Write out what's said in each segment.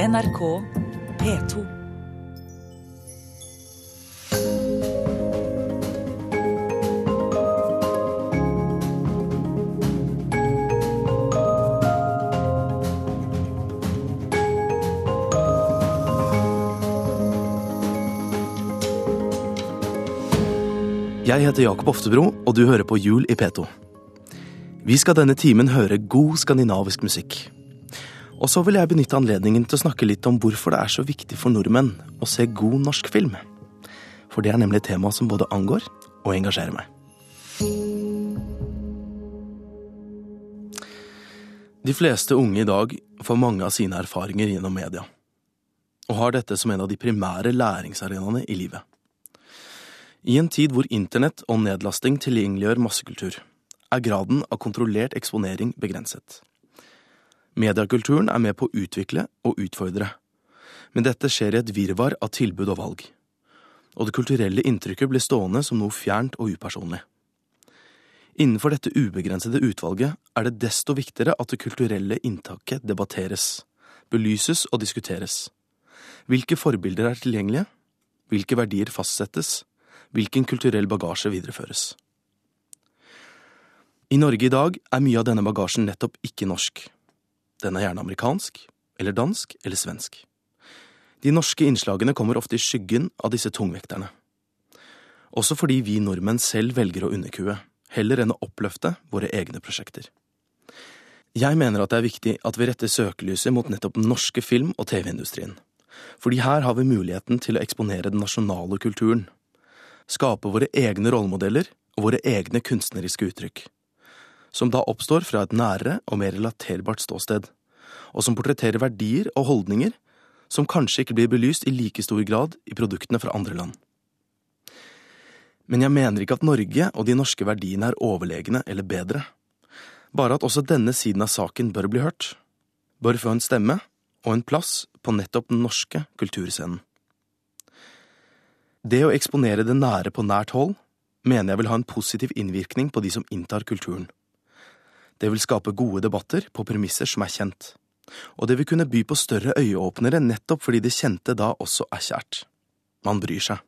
NRK P2. Jeg heter Jakob Oftebro, og du hører på Jul i P2. Vi skal denne timen høre god skandinavisk musikk. Og så vil jeg benytte anledningen til å snakke litt om hvorfor det er så viktig for nordmenn å se god norsk film. For det er nemlig et tema som både angår og engasjerer meg. De fleste unge i dag får mange av sine erfaringer gjennom media, og har dette som en av de primære læringsarenaene i livet. I en tid hvor internett og nedlasting tilgjengeliggjør massekultur, er graden av kontrollert eksponering begrenset. Mediekulturen er med på å utvikle og utfordre, men dette skjer i et virvar av tilbud og valg. Og det kulturelle inntrykket blir stående som noe fjernt og upersonlig. Innenfor dette ubegrensede utvalget er det desto viktigere at det kulturelle inntaket debatteres, belyses og diskuteres. Hvilke forbilder er tilgjengelige? Hvilke verdier fastsettes? hvilken kulturell bagasje videreføres. I Norge i dag er mye av denne bagasjen nettopp ikke norsk. Den er gjerne amerikansk, eller dansk, eller svensk. De norske innslagene kommer ofte i skyggen av disse tungvekterne. Også fordi vi nordmenn selv velger å underkue, heller enn å oppløfte våre egne prosjekter. Jeg mener at det er viktig at vi retter søkelyset mot nettopp den norske film- og TV-industrien. Fordi her har vi muligheten til å eksponere den nasjonale kulturen skape våre egne rollemodeller og våre egne kunstneriske uttrykk, som da oppstår fra et nærere og mer relaterbart ståsted, og som portretterer verdier og holdninger som kanskje ikke blir belyst i like stor grad i produktene fra andre land. Men jeg mener ikke at Norge og de norske verdiene er overlegne eller bedre, bare at også denne siden av saken bør bli hørt, bør få en stemme og en plass på nettopp den norske kulturscenen. Det å eksponere det nære på nært hold mener jeg vil ha en positiv innvirkning på de som inntar kulturen. Det vil skape gode debatter på premisser som er kjent, og det vil kunne by på større øyeåpnere nettopp fordi det kjente da også er kjært. Man bryr seg.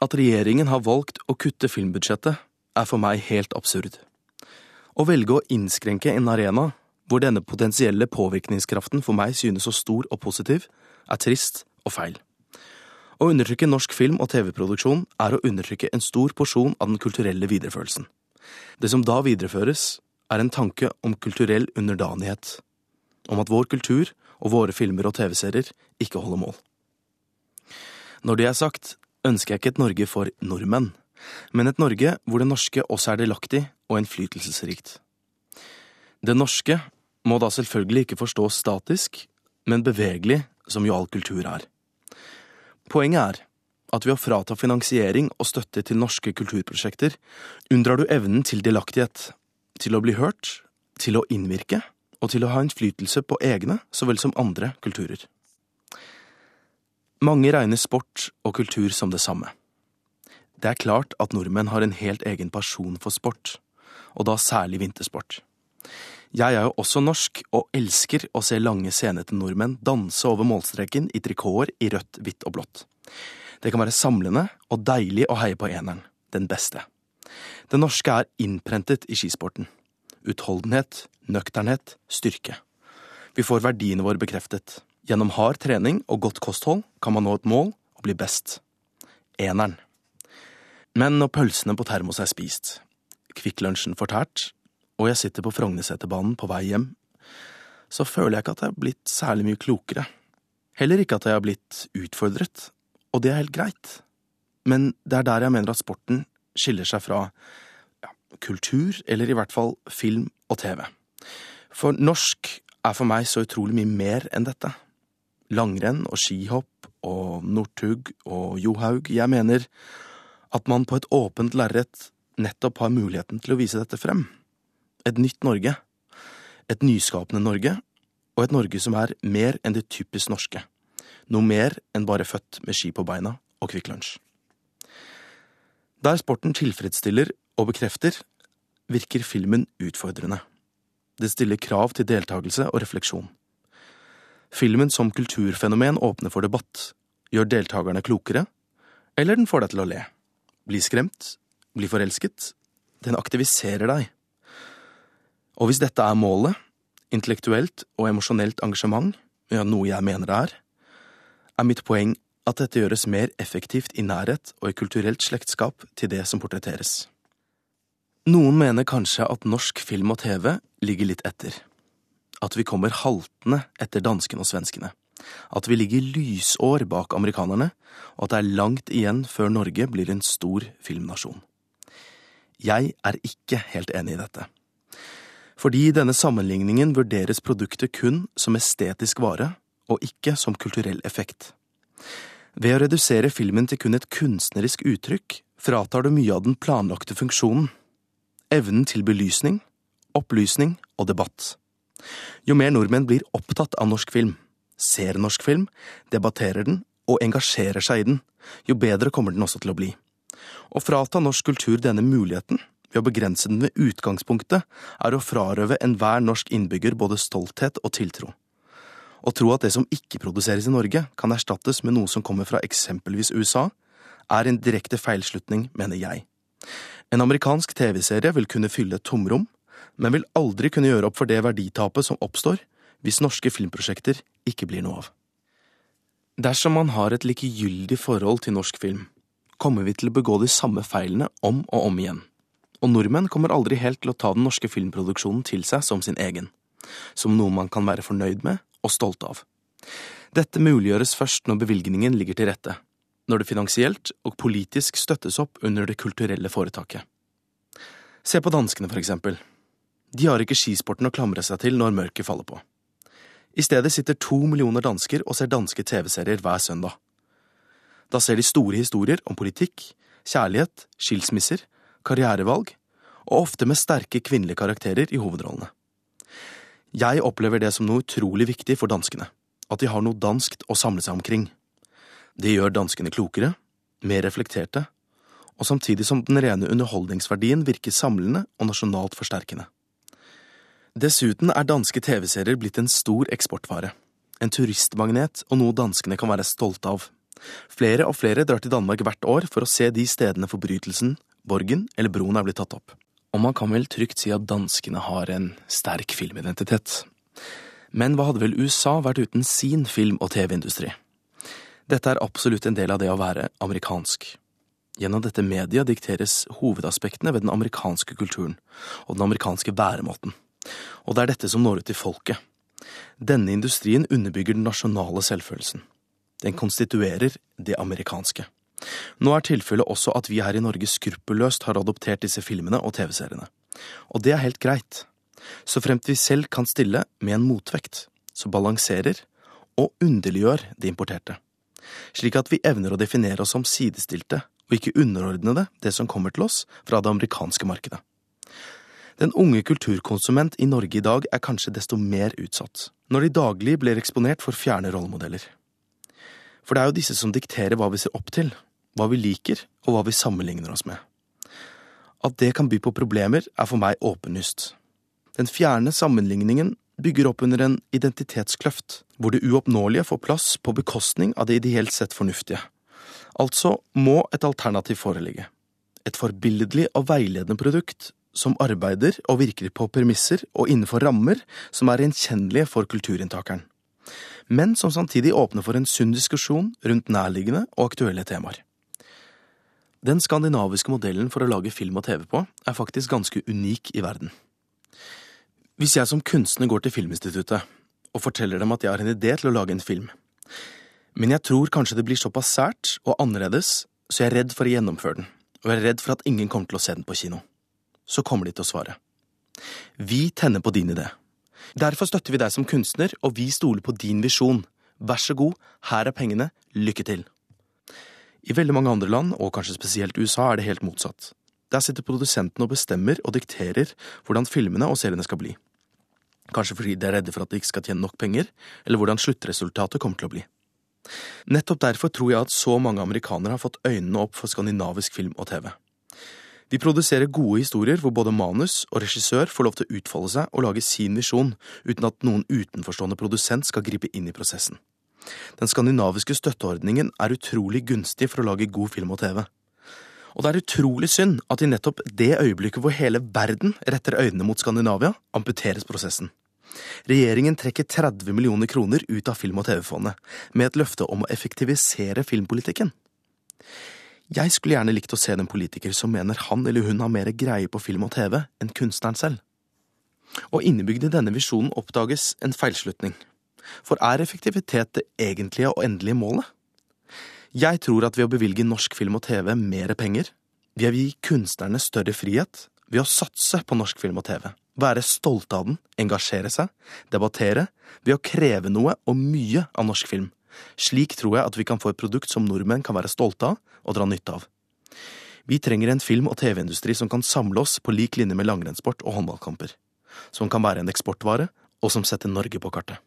At regjeringen har valgt å kutte filmbudsjettet, er for meg helt absurd. Å velge å innskrenke en arena hvor denne potensielle påvirkningskraften for meg synes så stor og positiv, er trist og feil. Å undertrykke norsk film- og TV-produksjon er å undertrykke en stor porsjon av den kulturelle videreførelsen. Det som da videreføres, er en tanke om kulturell underdanighet, om at vår kultur og våre filmer og TV-serier ikke holder mål. Når det er sagt, ønsker jeg ikke et Norge for nordmenn, men et Norge hvor det norske også er delaktig og innflytelsesrikt. Det norske må da selvfølgelig ikke forstås statisk, men bevegelig, som jo all kultur er. Poenget er at ved å frata finansiering og støtte til norske kulturprosjekter, unndrar du evnen til delaktighet, til å bli hørt, til å innvirke og til å ha innflytelse på egne så vel som andre kulturer. Mange regner sport og kultur som det samme. Det er klart at nordmenn har en helt egen person for sport, og da særlig vintersport. Jeg er jo også norsk og elsker å se lange, senete nordmenn danse over målstreken i trikoter i rødt, hvitt og blått. Det kan være samlende og deilig å heie på eneren, den beste. Det norske er innprentet i skisporten. Utholdenhet, nøkternhet, styrke. Vi får verdiene våre bekreftet. Gjennom hard trening og godt kosthold kan man nå et mål og bli best. Eneren. Men når pølsene på termos er spist, Kvikklunsjen fortært og jeg sitter på Frognerseterbanen på vei hjem, så føler jeg ikke at jeg har blitt særlig mye klokere. Heller ikke at jeg har blitt utfordret, og det er helt greit. Men det er der jeg mener at sporten skiller seg fra ja, kultur, eller i hvert fall film og TV. For norsk er for meg så utrolig mye mer enn dette. Langrenn og skihopp og Northug og Johaug. Jeg mener at man på et åpent lerret nettopp har muligheten til å vise dette frem et nytt Norge, et nyskapende Norge, og et Norge som er mer enn det typisk norske, noe mer enn bare født med ski på beina og Kvikk Lunsj. Der sporten tilfredsstiller og bekrefter, virker filmen utfordrende. Det stiller krav til deltakelse og refleksjon. Filmen som kulturfenomen åpner for debatt, gjør deltakerne klokere, eller den får deg til å le. Bli skremt, bli forelsket. Den aktiviserer deg. Og hvis dette er målet, intellektuelt og emosjonelt engasjement, ja, noe jeg mener det er, er mitt poeng at dette gjøres mer effektivt i nærhet og i kulturelt slektskap til det som portretteres. Noen mener kanskje at norsk film og TV ligger litt etter. At vi kommer haltende etter danskene og svenskene. At vi ligger lysår bak amerikanerne, og at det er langt igjen før Norge blir en stor filmnasjon. Jeg er ikke helt enig i dette. Fordi i denne sammenligningen vurderes produktet kun som estetisk vare, og ikke som kulturell effekt. Ved å redusere filmen til kun et kunstnerisk uttrykk, fratar du mye av den planlagte funksjonen. Evnen til belysning, opplysning og debatt. Jo mer nordmenn blir opptatt av norsk film, ser norsk film, debatterer den og engasjerer seg i den, jo bedre kommer den også til å bli. Å frata norsk kultur denne muligheten, ved å begrense den ved utgangspunktet, er å frarøve enhver norsk innbygger både stolthet og tiltro. Å tro at det som ikke produseres i Norge, kan erstattes med noe som kommer fra eksempelvis USA, er en direkte feilslutning, mener jeg. En amerikansk TV-serie vil kunne fylle et tomrom, men vil aldri kunne gjøre opp for det verditapet som oppstår hvis norske filmprosjekter ikke blir noe av. Dersom man har et likegyldig forhold til norsk film, kommer vi til å begå de samme feilene om og om igjen. Og nordmenn kommer aldri helt til å ta den norske filmproduksjonen til seg som sin egen, som noe man kan være fornøyd med og stolt av. Dette muliggjøres først når bevilgningen ligger til rette, når det finansielt og politisk støttes opp under det kulturelle foretaket. Se på danskene, for eksempel. De har ikke skisporten å klamre seg til når mørket faller på. I stedet sitter to millioner dansker og ser danske TV-serier hver søndag. Da ser de store historier om politikk, kjærlighet, skilsmisser, karrierevalg, og ofte med sterke kvinnelige karakterer i hovedrollene. Jeg opplever det som noe utrolig viktig for danskene, at de har noe danskt å samle seg omkring. Det gjør danskene klokere, mer reflekterte, og samtidig som den rene underholdningsverdien virker samlende og nasjonalt forsterkende. Dessuten er danske TV-serier blitt en stor eksportvare. En turistmagnet og noe danskene kan være stolte av. Flere og flere drar til Danmark hvert år for å se de stedene forbrytelsen, borgen eller broen er blitt tatt opp. Og man kan vel trygt si at danskene har en sterk filmidentitet. Men hva hadde vel USA vært uten sin film- og TV-industri? Dette er absolutt en del av det å være amerikansk. Gjennom dette media dikteres hovedaspektene ved den amerikanske kulturen og den amerikanske væremåten. Og det er dette som når ut til folket. Denne industrien underbygger den nasjonale selvfølelsen. Den konstituerer det amerikanske. Nå er tilfellet også at vi her i Norge skruppelløst har adoptert disse filmene og TV-seriene. Og det er helt greit. Så fremt vi selv kan stille med en motvekt, som balanserer og underliggjør det importerte. Slik at vi evner å definere oss som sidestilte og ikke underordnede det som kommer til oss fra det amerikanske markedet. Den unge kulturkonsument i Norge i dag er kanskje desto mer utsatt, når de daglig blir eksponert for fjerne rollemodeller. For det er jo disse som dikterer hva vi ser opp til, hva vi liker og hva vi sammenligner oss med. At det kan by på problemer, er for meg åpenlyst. Den fjerne sammenligningen bygger opp under en identitetskløft, hvor det uoppnåelige får plass på bekostning av det ideelt sett fornuftige. Altså må et alternativ foreligge. Et forbilledlig og veiledende produkt som arbeider og virker på premisser og innenfor rammer som er gjenkjennelige for kulturinntakeren, men som samtidig åpner for en sunn diskusjon rundt nærliggende og aktuelle temaer. Den skandinaviske modellen for å lage film og TV på er faktisk ganske unik i verden. Hvis jeg som kunstner går til Filminstituttet og forteller dem at jeg har en idé til å lage en film, men jeg tror kanskje det blir såpass sært og annerledes, så jeg er redd for å gjennomføre den, og jeg er redd for at ingen kommer til å se den på kino så kommer de til å svare. Vi tenner på din idé. Derfor støtter vi deg som kunstner, og vi stoler på din visjon. Vær så god, her er pengene, lykke til. I veldig mange andre land, og kanskje spesielt USA, er det helt motsatt. Der sitter produsentene og bestemmer og dikterer hvordan filmene og seriene skal bli. Kanskje fordi de er redde for at de ikke skal tjene nok penger, eller hvordan sluttresultatet kommer til å bli. Nettopp derfor tror jeg at så mange amerikanere har fått øynene opp for skandinavisk film og TV. De produserer gode historier hvor både manus og regissør får lov til å utfolde seg og lage sin visjon, uten at noen utenforstående produsent skal gripe inn i prosessen. Den skandinaviske støtteordningen er utrolig gunstig for å lage god film og TV. Og det er utrolig synd at i nettopp det øyeblikket hvor hele verden retter øynene mot Skandinavia, amputeres prosessen. Regjeringen trekker 30 millioner kroner ut av Film- og TV-fondet, med et løfte om å effektivisere filmpolitikken. Jeg skulle gjerne likt å se en politiker som mener han eller hun har mer greie på film og TV enn kunstneren selv. Og innebygd i denne visjonen oppdages en feilslutning. For er effektivitet det egentlige og endelige målet? Jeg tror at ved å bevilge norsk film og TV mer penger, ved å gi kunstnerne større frihet, ved å satse på norsk film og TV, være stolte av den, engasjere seg, debattere, ved å kreve noe og mye av norsk film, slik tror jeg at vi kan få et produkt som nordmenn kan være stolte av og dra nytte av. Vi trenger en film- og TV-industri som kan samle oss på lik linje med langrennssport og håndballkamper. Som kan være en eksportvare, og som setter Norge på kartet.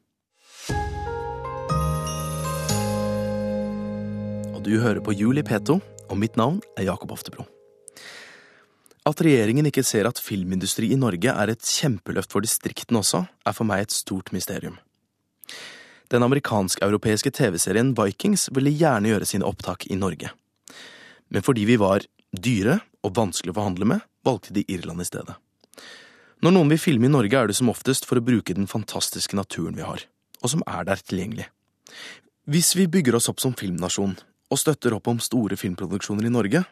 Du hører på Juli P2, og mitt navn er Jakob Oftebro. At regjeringen ikke ser at filmindustri i Norge er et kjempeløft for distriktene også, er for meg et stort mysterium. Den amerikansk-europeiske TV-serien Vikings ville gjerne gjøre sine opptak i Norge. Men fordi vi var dyre og vanskelig å forhandle med, valgte de Irland i stedet. Når noen vil filme i Norge, er det som oftest for å bruke den fantastiske naturen vi har, og som er der tilgjengelig. Hvis vi bygger oss opp som filmnasjon og støtter opp om store filmproduksjoner i Norge,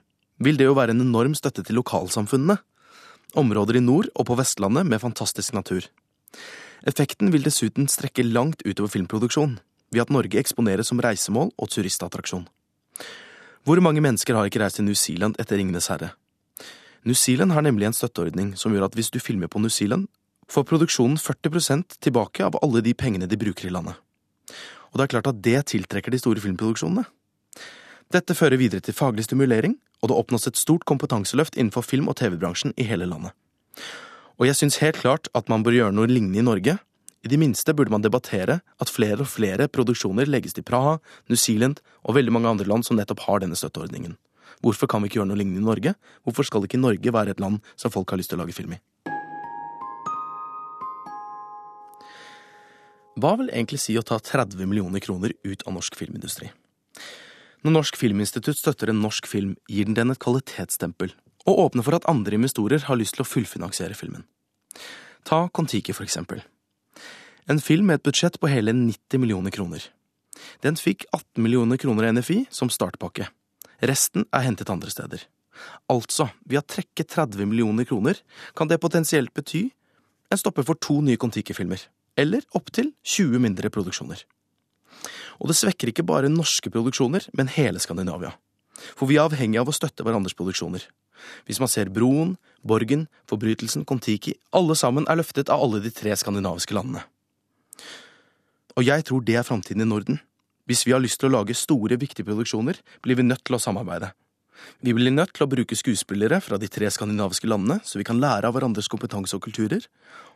vil det jo være en enorm støtte til lokalsamfunnene. Områder i nord og på Vestlandet med fantastisk natur. Effekten vil dessuten strekke langt utover filmproduksjon, ved at Norge eksponeres som reisemål og turistattraksjon. Hvor mange mennesker har ikke reist til New Zealand etter Ringenes herre? New Zealand har nemlig en støtteordning som gjør at hvis du filmer på New Zealand, får produksjonen 40% tilbake av alle de pengene de bruker i landet. Og det er klart at det tiltrekker de store filmproduksjonene. Dette fører videre til faglig stimulering, og det oppnås et stort kompetanseløft innenfor film- og TV-bransjen i hele landet. Og jeg syns helt klart at man bør gjøre noe lignende i Norge. I det minste burde man debattere at flere og flere produksjoner legges til Praha, New Zealand og veldig mange andre land som nettopp har denne støtteordningen. Hvorfor kan vi ikke gjøre noe lignende i Norge? Hvorfor skal ikke Norge være et land som folk har lyst til å lage film i? Hva vil egentlig si å ta 30 millioner kroner ut av norsk filmindustri? Når Norsk Filminstitutt støtter en norsk film, gir den den et kvalitetsstempel, og åpner for at andre investorer har lyst til å fullfinansiere filmen. Ta Kon-Tiki, for eksempel. En film med et budsjett på hele 90 millioner kroner. Den fikk 18 millioner kroner av NFI som startpakke. Resten er hentet andre steder. Altså, ved å trekke 30 millioner kroner kan det potensielt bety en stopper for to nye Kon-Tiki-filmer, eller opptil 20 mindre produksjoner. Og det svekker ikke bare norske produksjoner, men hele Skandinavia. For vi er avhengig av å støtte hverandres produksjoner. Hvis man ser Broen, Borgen, Forbrytelsen, Kon-Tiki, alle sammen er løftet av alle de tre skandinaviske landene. Og jeg tror det er framtiden i Norden. Hvis vi har lyst til å lage store, viktige produksjoner, blir vi nødt til å samarbeide. Vi blir nødt til å bruke skuespillere fra de tre skandinaviske landene, så vi kan lære av hverandres kompetanse og kulturer,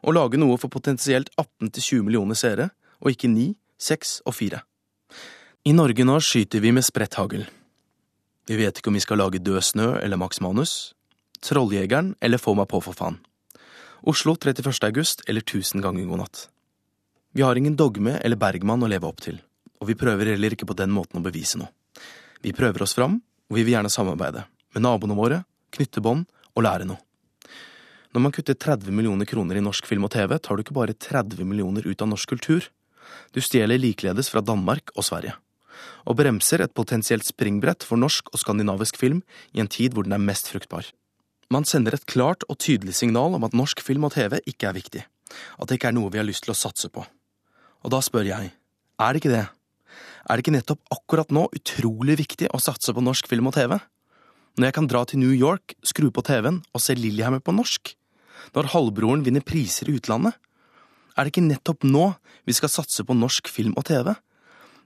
og lage noe for potensielt 18–20 millioner seere, og ikke 9, 6 og 4. I Norge nå skyter vi med spredt hagl. Vi vet ikke om vi skal lage Død snø eller Max Manus, Trolljegeren eller Få meg på, for faen. Oslo 31. august eller Tusen ganger god natt. Vi har ingen dogme eller Bergman å leve opp til, og vi prøver heller ikke på den måten å bevise noe. Vi prøver oss fram, og vi vil gjerne samarbeide, med naboene våre, knytte bånd og lære noe. Når man kutter 30 millioner kroner i norsk film og TV, tar du ikke bare 30 millioner ut av norsk kultur. Du stjeler likeledes fra Danmark og Sverige og bremser et potensielt springbrett for norsk og skandinavisk film i en tid hvor den er mest fruktbar. Man sender et klart og tydelig signal om at norsk film og TV ikke er viktig, at det ikke er noe vi har lyst til å satse på. Og da spør jeg, er det ikke det? Er det ikke nettopp akkurat nå utrolig viktig å satse på norsk film og TV? Når jeg kan dra til New York, skru på TV-en og se Lillehammer på norsk? Når halvbroren vinner priser i utlandet? Er det ikke nettopp nå vi skal satse på norsk film og TV?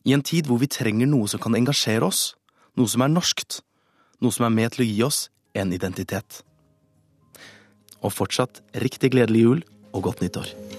I en tid hvor vi trenger noe som kan engasjere oss, noe som er norskt, noe som er med til å gi oss en identitet. Og fortsatt riktig gledelig jul og godt nyttår.